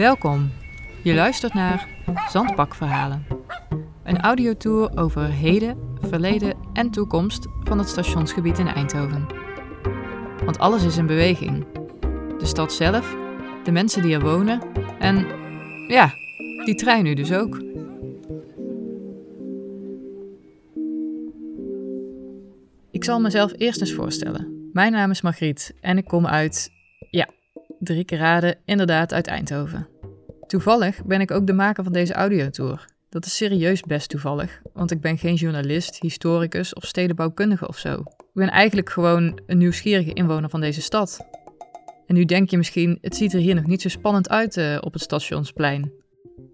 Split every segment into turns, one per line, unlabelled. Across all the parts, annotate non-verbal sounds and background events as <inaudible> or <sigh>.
Welkom. Je luistert naar Zandbakverhalen. Een audiotour over heden, verleden en toekomst van het stationsgebied in Eindhoven. Want alles is in beweging. De stad zelf, de mensen die er wonen en ja, die trein nu dus ook. Ik zal mezelf eerst eens voorstellen. Mijn naam is Margriet en ik kom uit, drie keer raden, inderdaad uit Eindhoven. Toevallig ben ik ook de maker van deze audiotour. Dat is serieus best toevallig, want ik ben geen journalist, historicus of stedenbouwkundige of zo. Ik ben eigenlijk gewoon een nieuwsgierige inwoner van deze stad. En nu denk je misschien, het ziet er hier nog niet zo spannend uit uh, op het stationsplein.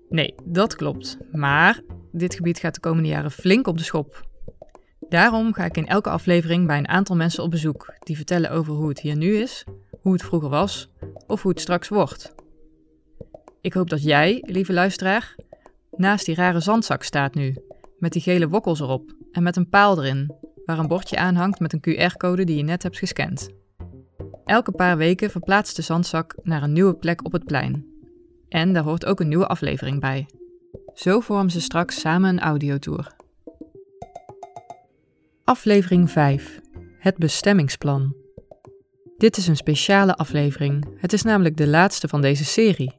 Nee, dat klopt. Maar dit gebied gaat de komende jaren flink op de schop. Daarom ga ik in elke aflevering bij een aantal mensen op bezoek die vertellen over hoe het hier nu is, hoe het vroeger was of hoe het straks wordt. Ik hoop dat jij, lieve luisteraar, naast die rare zandzak staat nu, met die gele wokkels erop en met een paal erin, waar een bordje aanhangt met een QR-code die je net hebt gescand. Elke paar weken verplaatst de zandzak naar een nieuwe plek op het plein. En daar hoort ook een nieuwe aflevering bij. Zo vormen ze straks samen een audiotour. Aflevering 5. Het bestemmingsplan. Dit is een speciale aflevering. Het is namelijk de laatste van deze serie.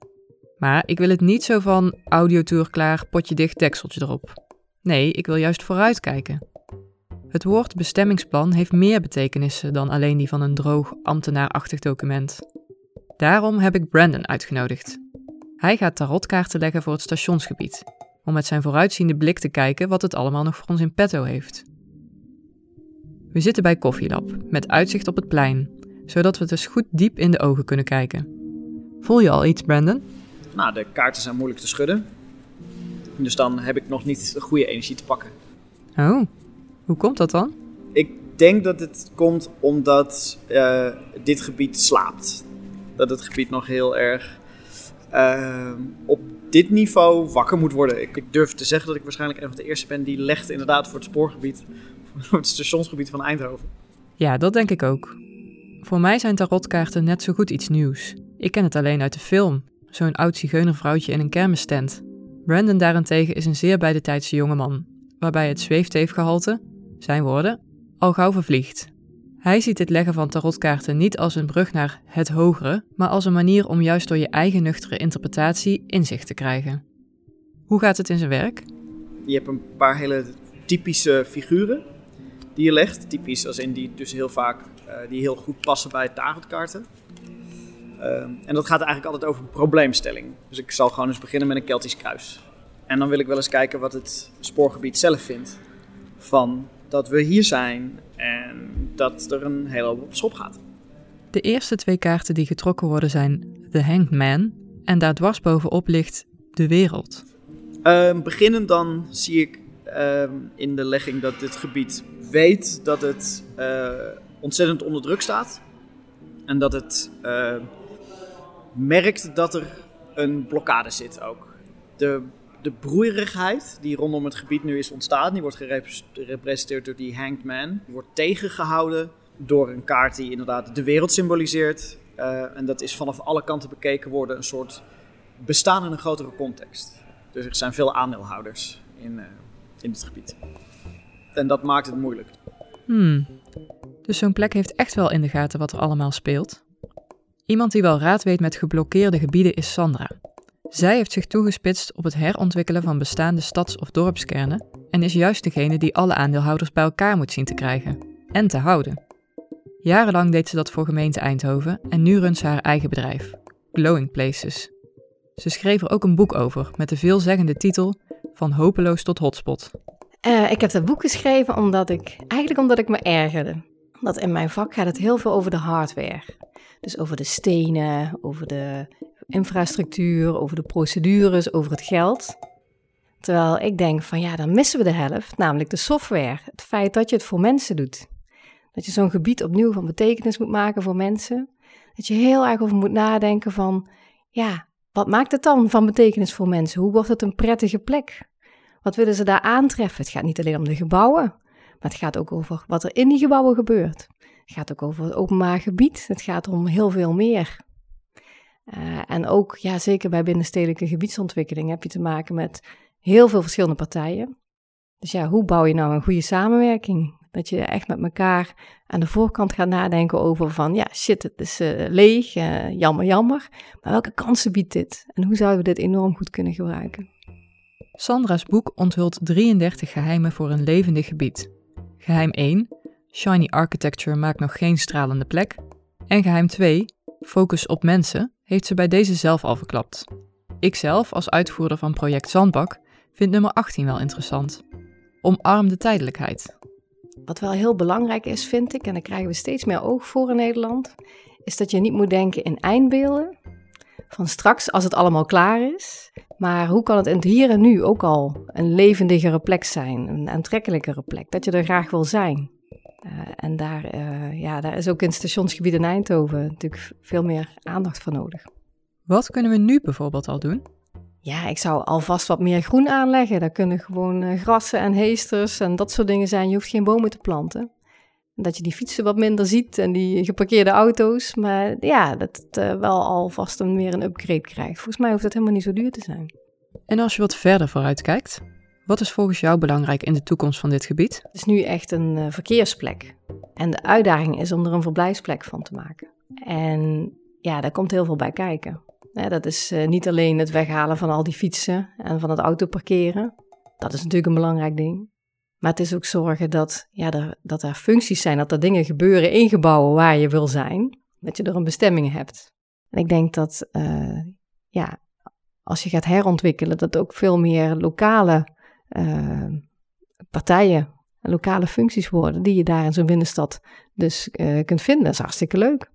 Maar ik wil het niet zo van audiotour klaar, potje dicht, dekseltje erop. Nee, ik wil juist vooruitkijken. Het woord bestemmingsplan heeft meer betekenissen dan alleen die van een droog, ambtenaarachtig document. Daarom heb ik Brandon uitgenodigd. Hij gaat tarotkaarten leggen voor het stationsgebied, om met zijn vooruitziende blik te kijken wat het allemaal nog voor ons in petto heeft. We zitten bij Koffielab, met uitzicht op het plein, zodat we dus goed diep in de ogen kunnen kijken. Voel je al iets, Brandon?
Nou, de kaarten zijn moeilijk te schudden. Dus dan heb ik nog niet de goede energie te pakken.
Oh, hoe komt dat dan?
Ik denk dat het komt omdat uh, dit gebied slaapt. Dat het gebied nog heel erg uh, op dit niveau wakker moet worden. Ik, ik, durf te zeggen dat ik waarschijnlijk een van de eerste ben die legt inderdaad voor het spoorgebied, <laughs> voor het stationsgebied van Eindhoven.
Ja, dat denk ik ook. Voor mij zijn tarotkaarten net zo goed iets nieuws. Ik ken het alleen uit de film, zo'n oud zigeunervrouwtje in een kermistent. Brandon daarentegen is een zeer bij de tijdse jongeman, waarbij het zweefteefgehalte, zijn woorden, al gauw vervliegt. Hij ziet het leggen van tarotkaarten niet als een brug naar het hogere, maar als een manier om juist door je eigen nuchtere interpretatie inzicht te krijgen. Hoe gaat het in zijn werk?
Je hebt een paar hele typische figuren die je legt. Typisch als in die dus heel vaak uh, die heel goed passen bij tarotkaarten. Uh, en dat gaat eigenlijk altijd over probleemstelling. Dus ik zal gewoon eens beginnen met een Keltisch kruis. En dan wil ik wel eens kijken wat het spoorgebied zelf vindt van dat we hier zijn en dat er een hele hoop op schop gaat.
De eerste twee kaarten die getrokken worden zijn The Hanged Man en daar dwars bovenop ligt de wereld.
Uh, beginnend dan zie ik uh, in de legging dat dit gebied weet dat het uh, ontzettend onder druk staat. En dat het uh, merkt dat er een blokkade zit ook. De, de broeierigheid die rondom het gebied nu is ontstaan, die wordt gerepresenteerd door die hanged man. Die wordt tegengehouden door een kaart die inderdaad de wereld symboliseert. Uh, en dat is vanaf alle kanten bekeken worden een soort bestaan in een grotere context. Dus er zijn veel aandeelhouders in, in het gebied. En dat maakt het moeilijk.
Hmm. Dus zo'n plek heeft echt wel in de gaten wat er allemaal speelt. Iemand die wel raad weet met geblokkeerde gebieden is Sandra. Zij heeft zich toegespitst op het herontwikkelen van bestaande stads- of dorpskernen en is juist degene die alle aandeelhouders bij elkaar moet zien te krijgen en te houden. Jarenlang deed ze dat voor gemeente Eindhoven en nu runt ze haar eigen bedrijf, Glowing Places. Ze schreef er ook een boek over met de veelzeggende titel Van hopeloos tot hotspot.
Uh, ik heb dat boek geschreven omdat ik, eigenlijk omdat ik me ergerde. Want in mijn vak gaat het heel veel over de hardware. Dus over de stenen, over de infrastructuur, over de procedures, over het geld. Terwijl ik denk van ja, dan missen we de helft, namelijk de software. Het feit dat je het voor mensen doet. Dat je zo'n gebied opnieuw van betekenis moet maken voor mensen. Dat je heel erg over moet nadenken van ja, wat maakt het dan van betekenis voor mensen? Hoe wordt het een prettige plek? Wat willen ze daar aantreffen? Het gaat niet alleen om de gebouwen, maar het gaat ook over wat er in die gebouwen gebeurt. Het gaat ook over het openbaar gebied. Het gaat om heel veel meer. Uh, en ook, ja, zeker bij binnenstedelijke gebiedsontwikkeling heb je te maken met heel veel verschillende partijen. Dus ja, hoe bouw je nou een goede samenwerking? Dat je echt met elkaar aan de voorkant gaat nadenken over van, ja, shit, het is uh, leeg, uh, jammer, jammer. Maar welke kansen biedt dit? En hoe zouden we dit enorm goed kunnen gebruiken?
Sandra's boek onthult 33 geheimen voor een levendig gebied. Geheim 1, Shiny Architecture maakt nog geen stralende plek. En geheim 2, Focus op mensen, heeft ze bij deze zelf al verklapt. Ikzelf, als uitvoerder van project Zandbak, vind nummer 18 wel interessant. Omarm de tijdelijkheid.
Wat wel heel belangrijk is, vind ik, en daar krijgen we steeds meer oog voor in Nederland, is dat je niet moet denken in eindbeelden. Van straks als het allemaal klaar is. Maar hoe kan het in het hier en nu ook al een levendigere plek zijn, een aantrekkelijkere plek, dat je er graag wil zijn. Uh, en daar, uh, ja, daar is ook in het stationsgebied in Eindhoven natuurlijk veel meer aandacht voor nodig.
Wat kunnen we nu bijvoorbeeld al doen?
Ja, ik zou alvast wat meer groen aanleggen. Daar kunnen gewoon uh, grassen en heesters en dat soort dingen zijn. Je hoeft geen bomen te planten. Dat je die fietsen wat minder ziet en die geparkeerde auto's. Maar ja, dat het uh, wel alvast een, meer een upgrade krijgt. Volgens mij hoeft het helemaal niet zo duur te zijn.
En als je wat verder vooruit kijkt, wat is volgens jou belangrijk in de toekomst van dit gebied?
Het is nu echt een uh, verkeersplek. En de uitdaging is om er een verblijfsplek van te maken. En ja, daar komt heel veel bij kijken. Ja, dat is uh, niet alleen het weghalen van al die fietsen en van het autoparkeren. Dat is natuurlijk een belangrijk ding. Maar het is ook zorgen dat, ja, er, dat er functies zijn, dat er dingen gebeuren in gebouwen waar je wil zijn. Dat je er een bestemming hebt. En ik denk dat, uh, ja, als je gaat herontwikkelen, dat ook veel meer lokale uh, partijen, lokale functies worden, die je daar in zo'n binnenstad dus uh, kunt vinden. Dat is hartstikke leuk.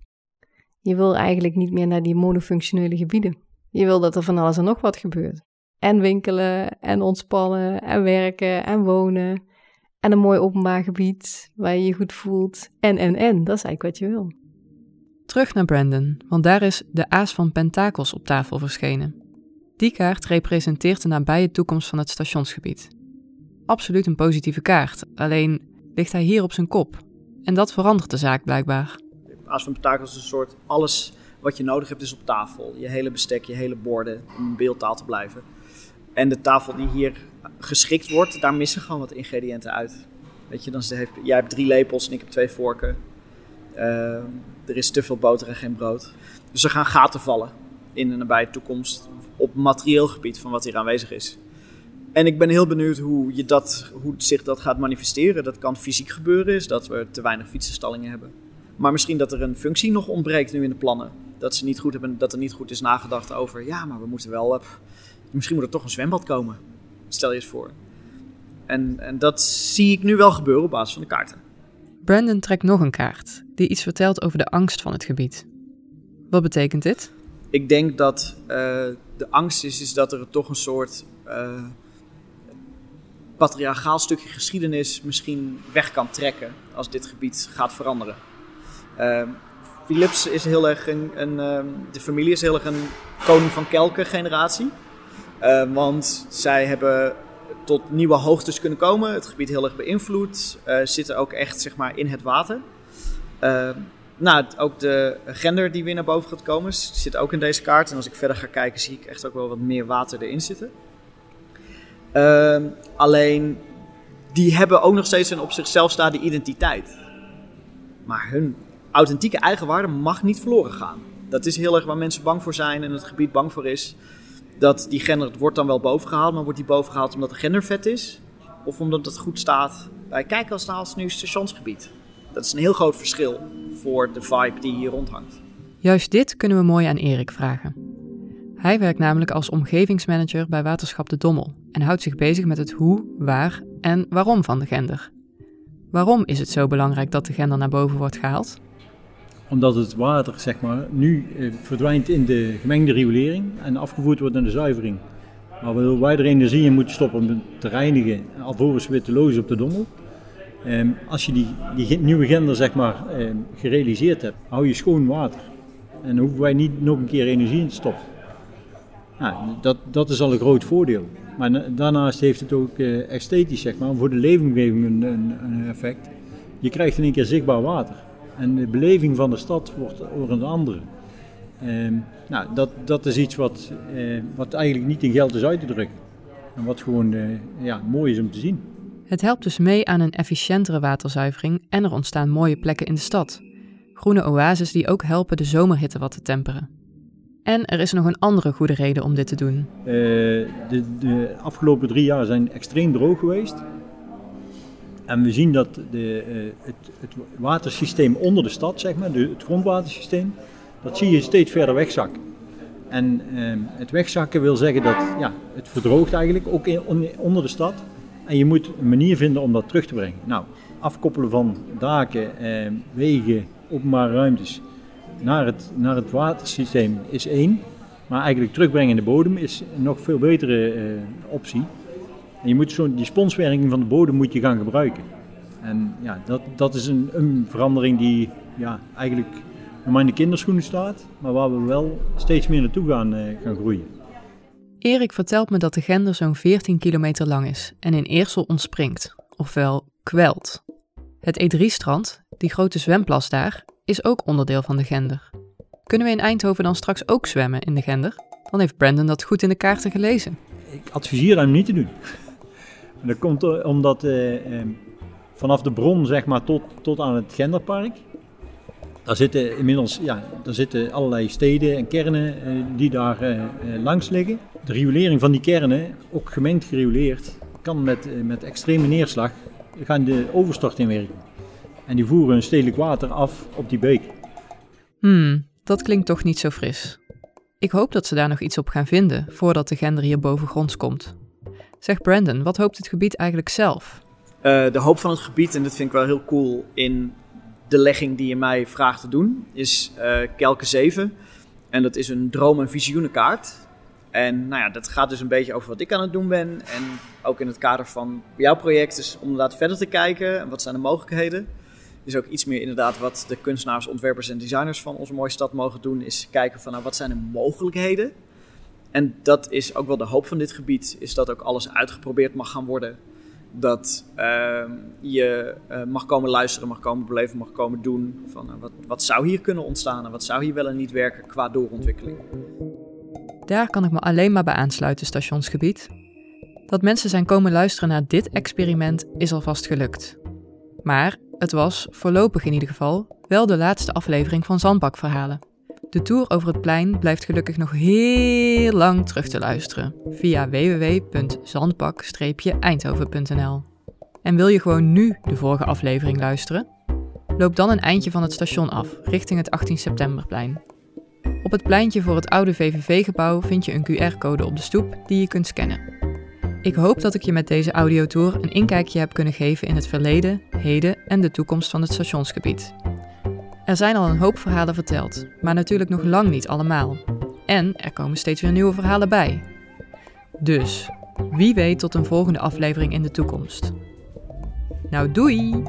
Je wil eigenlijk niet meer naar die monofunctionele gebieden. Je wil dat er van alles en nog wat gebeurt. En winkelen, en ontspannen, en werken, en wonen. En een mooi openbaar gebied waar je je goed voelt. En, en, en. Dat is eigenlijk wat je wil.
Terug naar Brandon, want daar is de Aas van Pentakels op tafel verschenen. Die kaart representeert de nabije toekomst van het stationsgebied. Absoluut een positieve kaart, alleen ligt hij hier op zijn kop. En dat verandert de zaak blijkbaar.
Aas van Pentakels is een soort alles wat je nodig hebt is op tafel. Je hele bestek, je hele borden, om in beeldtaal te blijven. En de tafel die hier geschikt wordt, daar missen gewoon wat ingrediënten uit. Weet je, dan heeft, jij hebt drie lepels en ik heb twee vorken. Uh, er is te veel boter en geen brood. Dus er gaan gaten vallen in de nabije toekomst op materieel gebied van wat hier aanwezig is. En ik ben heel benieuwd hoe, je dat, hoe zich dat gaat manifesteren. Dat kan fysiek gebeuren, is dat we te weinig fietsenstallingen hebben. Maar misschien dat er een functie nog ontbreekt nu in de plannen. Dat, ze niet goed hebben, dat er niet goed is nagedacht over, ja, maar we moeten wel, misschien moet er toch een zwembad komen. Stel je eens voor. En, en dat zie ik nu wel gebeuren op basis van de kaarten.
Brandon trekt nog een kaart die iets vertelt over de angst van het gebied. Wat betekent dit?
Ik denk dat uh, de angst is, is dat er toch een soort uh, patriarchaal stukje geschiedenis misschien weg kan trekken als dit gebied gaat veranderen. Uh, Philips is heel erg een, een de familie is heel erg een koning van kelken generatie. Want zij hebben tot nieuwe hoogtes kunnen komen. Het gebied heel erg beïnvloed. Uh, zitten ook echt zeg maar, in het water. Uh, nou, ook de gender die weer naar boven gaat komen zit ook in deze kaart. En als ik verder ga kijken zie ik echt ook wel wat meer water erin zitten. Uh, alleen, die hebben ook nog steeds een op zichzelf staande identiteit. Maar hun authentieke eigenwaarde mag niet verloren gaan. Dat is heel erg waar mensen bang voor zijn en het gebied bang voor is dat die gender wordt dan wel bovengehaald, maar wordt die bovengehaald omdat de gender vet is? Of omdat het goed staat bij kijk als het nu stationsgebied? Dat is een heel groot verschil voor de vibe die hier rondhangt.
Juist dit kunnen we mooi aan Erik vragen. Hij werkt namelijk als omgevingsmanager bij Waterschap de Dommel en houdt zich bezig met het hoe, waar en waarom van de gender. Waarom is het zo belangrijk dat de gender naar boven wordt gehaald?
Omdat het water zeg maar, nu eh, verdwijnt in de gemengde riolering en afgevoerd wordt naar de zuivering. Maar wij er energie in moeten stoppen om te reinigen, alvorens weer te lozen op de dommel. Eh, als je die, die nieuwe gender zeg maar, eh, gerealiseerd hebt, hou je schoon water. En hoeven wij niet nog een keer energie in te stoppen. Dat, dat is al een groot voordeel. Maar daarnaast heeft het ook eh, esthetisch, zeg maar, voor de leefomgeving een, een, een effect. Je krijgt in één keer zichtbaar water. En de beleving van de stad wordt door een andere. Ehm, nou, dat, dat is iets wat, eh, wat eigenlijk niet in geld is uit te drukken. En wat gewoon eh, ja, mooi is om te zien.
Het helpt dus mee aan een efficiëntere waterzuivering en er ontstaan mooie plekken in de stad. Groene oases die ook helpen de zomerhitte wat te temperen. En er is nog een andere goede reden om dit te doen.
Eh, de, de afgelopen drie jaar zijn extreem droog geweest. En we zien dat de, eh, het, het watersysteem onder de stad, zeg maar, de, het grondwatersysteem, dat zie je steeds verder wegzakken. En ehm, het wegzakken wil zeggen dat ja, het verdroogt eigenlijk ook onder de stad. En je moet een manier vinden om dat terug te brengen. Nou, afkoppelen van daken, eh, wegen, openbare ruimtes naar het, naar het watersysteem is één. Maar eigenlijk terugbrengen in de bodem is een nog veel betere eh, optie. Je moet zo, die sponswerking van de bodem moet je gaan gebruiken. En ja, dat, dat is een, een verandering die ja, eigenlijk nog maar in de kinderschoenen staat, maar waar we wel steeds meer naartoe gaan, eh, gaan groeien.
Erik vertelt me dat de Gender zo'n 14 kilometer lang is en in Eersel ontspringt, ofwel kwelt. Het E3-strand, die grote zwemplas daar, is ook onderdeel van de Gender. Kunnen we in Eindhoven dan straks ook zwemmen in de Gender? Dan heeft Brandon dat goed in de kaarten gelezen.
Ik adviseer hem niet te doen. Dat komt eh, omdat eh, eh, vanaf de bron zeg maar, tot, tot aan het Genderpark, daar zitten inmiddels ja, daar zitten allerlei steden en kernen die daar langs liggen. De riolering van die kernen, ook gemengd gerioleerd, kan met, met extreme neerslag gaan de overstort inwerken. En die voeren hun stedelijk water af op die beek.
Hmm, dat klinkt toch niet zo fris. Ik hoop dat ze daar nog iets op gaan vinden voordat de gender hier bovengronds komt. Zeg Brandon, wat hoopt het gebied eigenlijk zelf?
Uh, de hoop van het gebied, en dat vind ik wel heel cool in de legging die je mij vraagt te doen, is uh, Kelke 7. En dat is een droom- en visioenenkaart. En nou ja, dat gaat dus een beetje over wat ik aan het doen ben. En ook in het kader van jouw project, dus om inderdaad verder te kijken. En wat zijn de mogelijkheden? Is ook iets meer inderdaad wat de kunstenaars, ontwerpers en designers van onze mooie stad mogen doen. Is kijken van nou, wat zijn de mogelijkheden? En dat is ook wel de hoop van dit gebied. Is dat ook alles uitgeprobeerd mag gaan worden dat uh, je uh, mag komen luisteren, mag komen beleven, mag komen doen. Van uh, wat, wat zou hier kunnen ontstaan en wat zou hier wel en niet werken qua doorontwikkeling.
Daar kan ik me alleen maar bij aansluiten, stationsgebied. Dat mensen zijn komen luisteren naar dit experiment is alvast gelukt. Maar het was, voorlopig in ieder geval, wel de laatste aflevering van Zandbakverhalen. De tour over het plein blijft gelukkig nog heel lang terug te luisteren via www.zandbak-eindhoven.nl. En wil je gewoon nu de vorige aflevering luisteren? Loop dan een eindje van het station af, richting het 18 septemberplein. Op het pleintje voor het oude VVV-gebouw vind je een QR-code op de stoep die je kunt scannen. Ik hoop dat ik je met deze audiotour een inkijkje heb kunnen geven in het verleden, heden en de toekomst van het stationsgebied. Er zijn al een hoop verhalen verteld, maar natuurlijk nog lang niet allemaal. En er komen steeds weer nieuwe verhalen bij. Dus, wie weet tot een volgende aflevering in de toekomst. Nou, doei!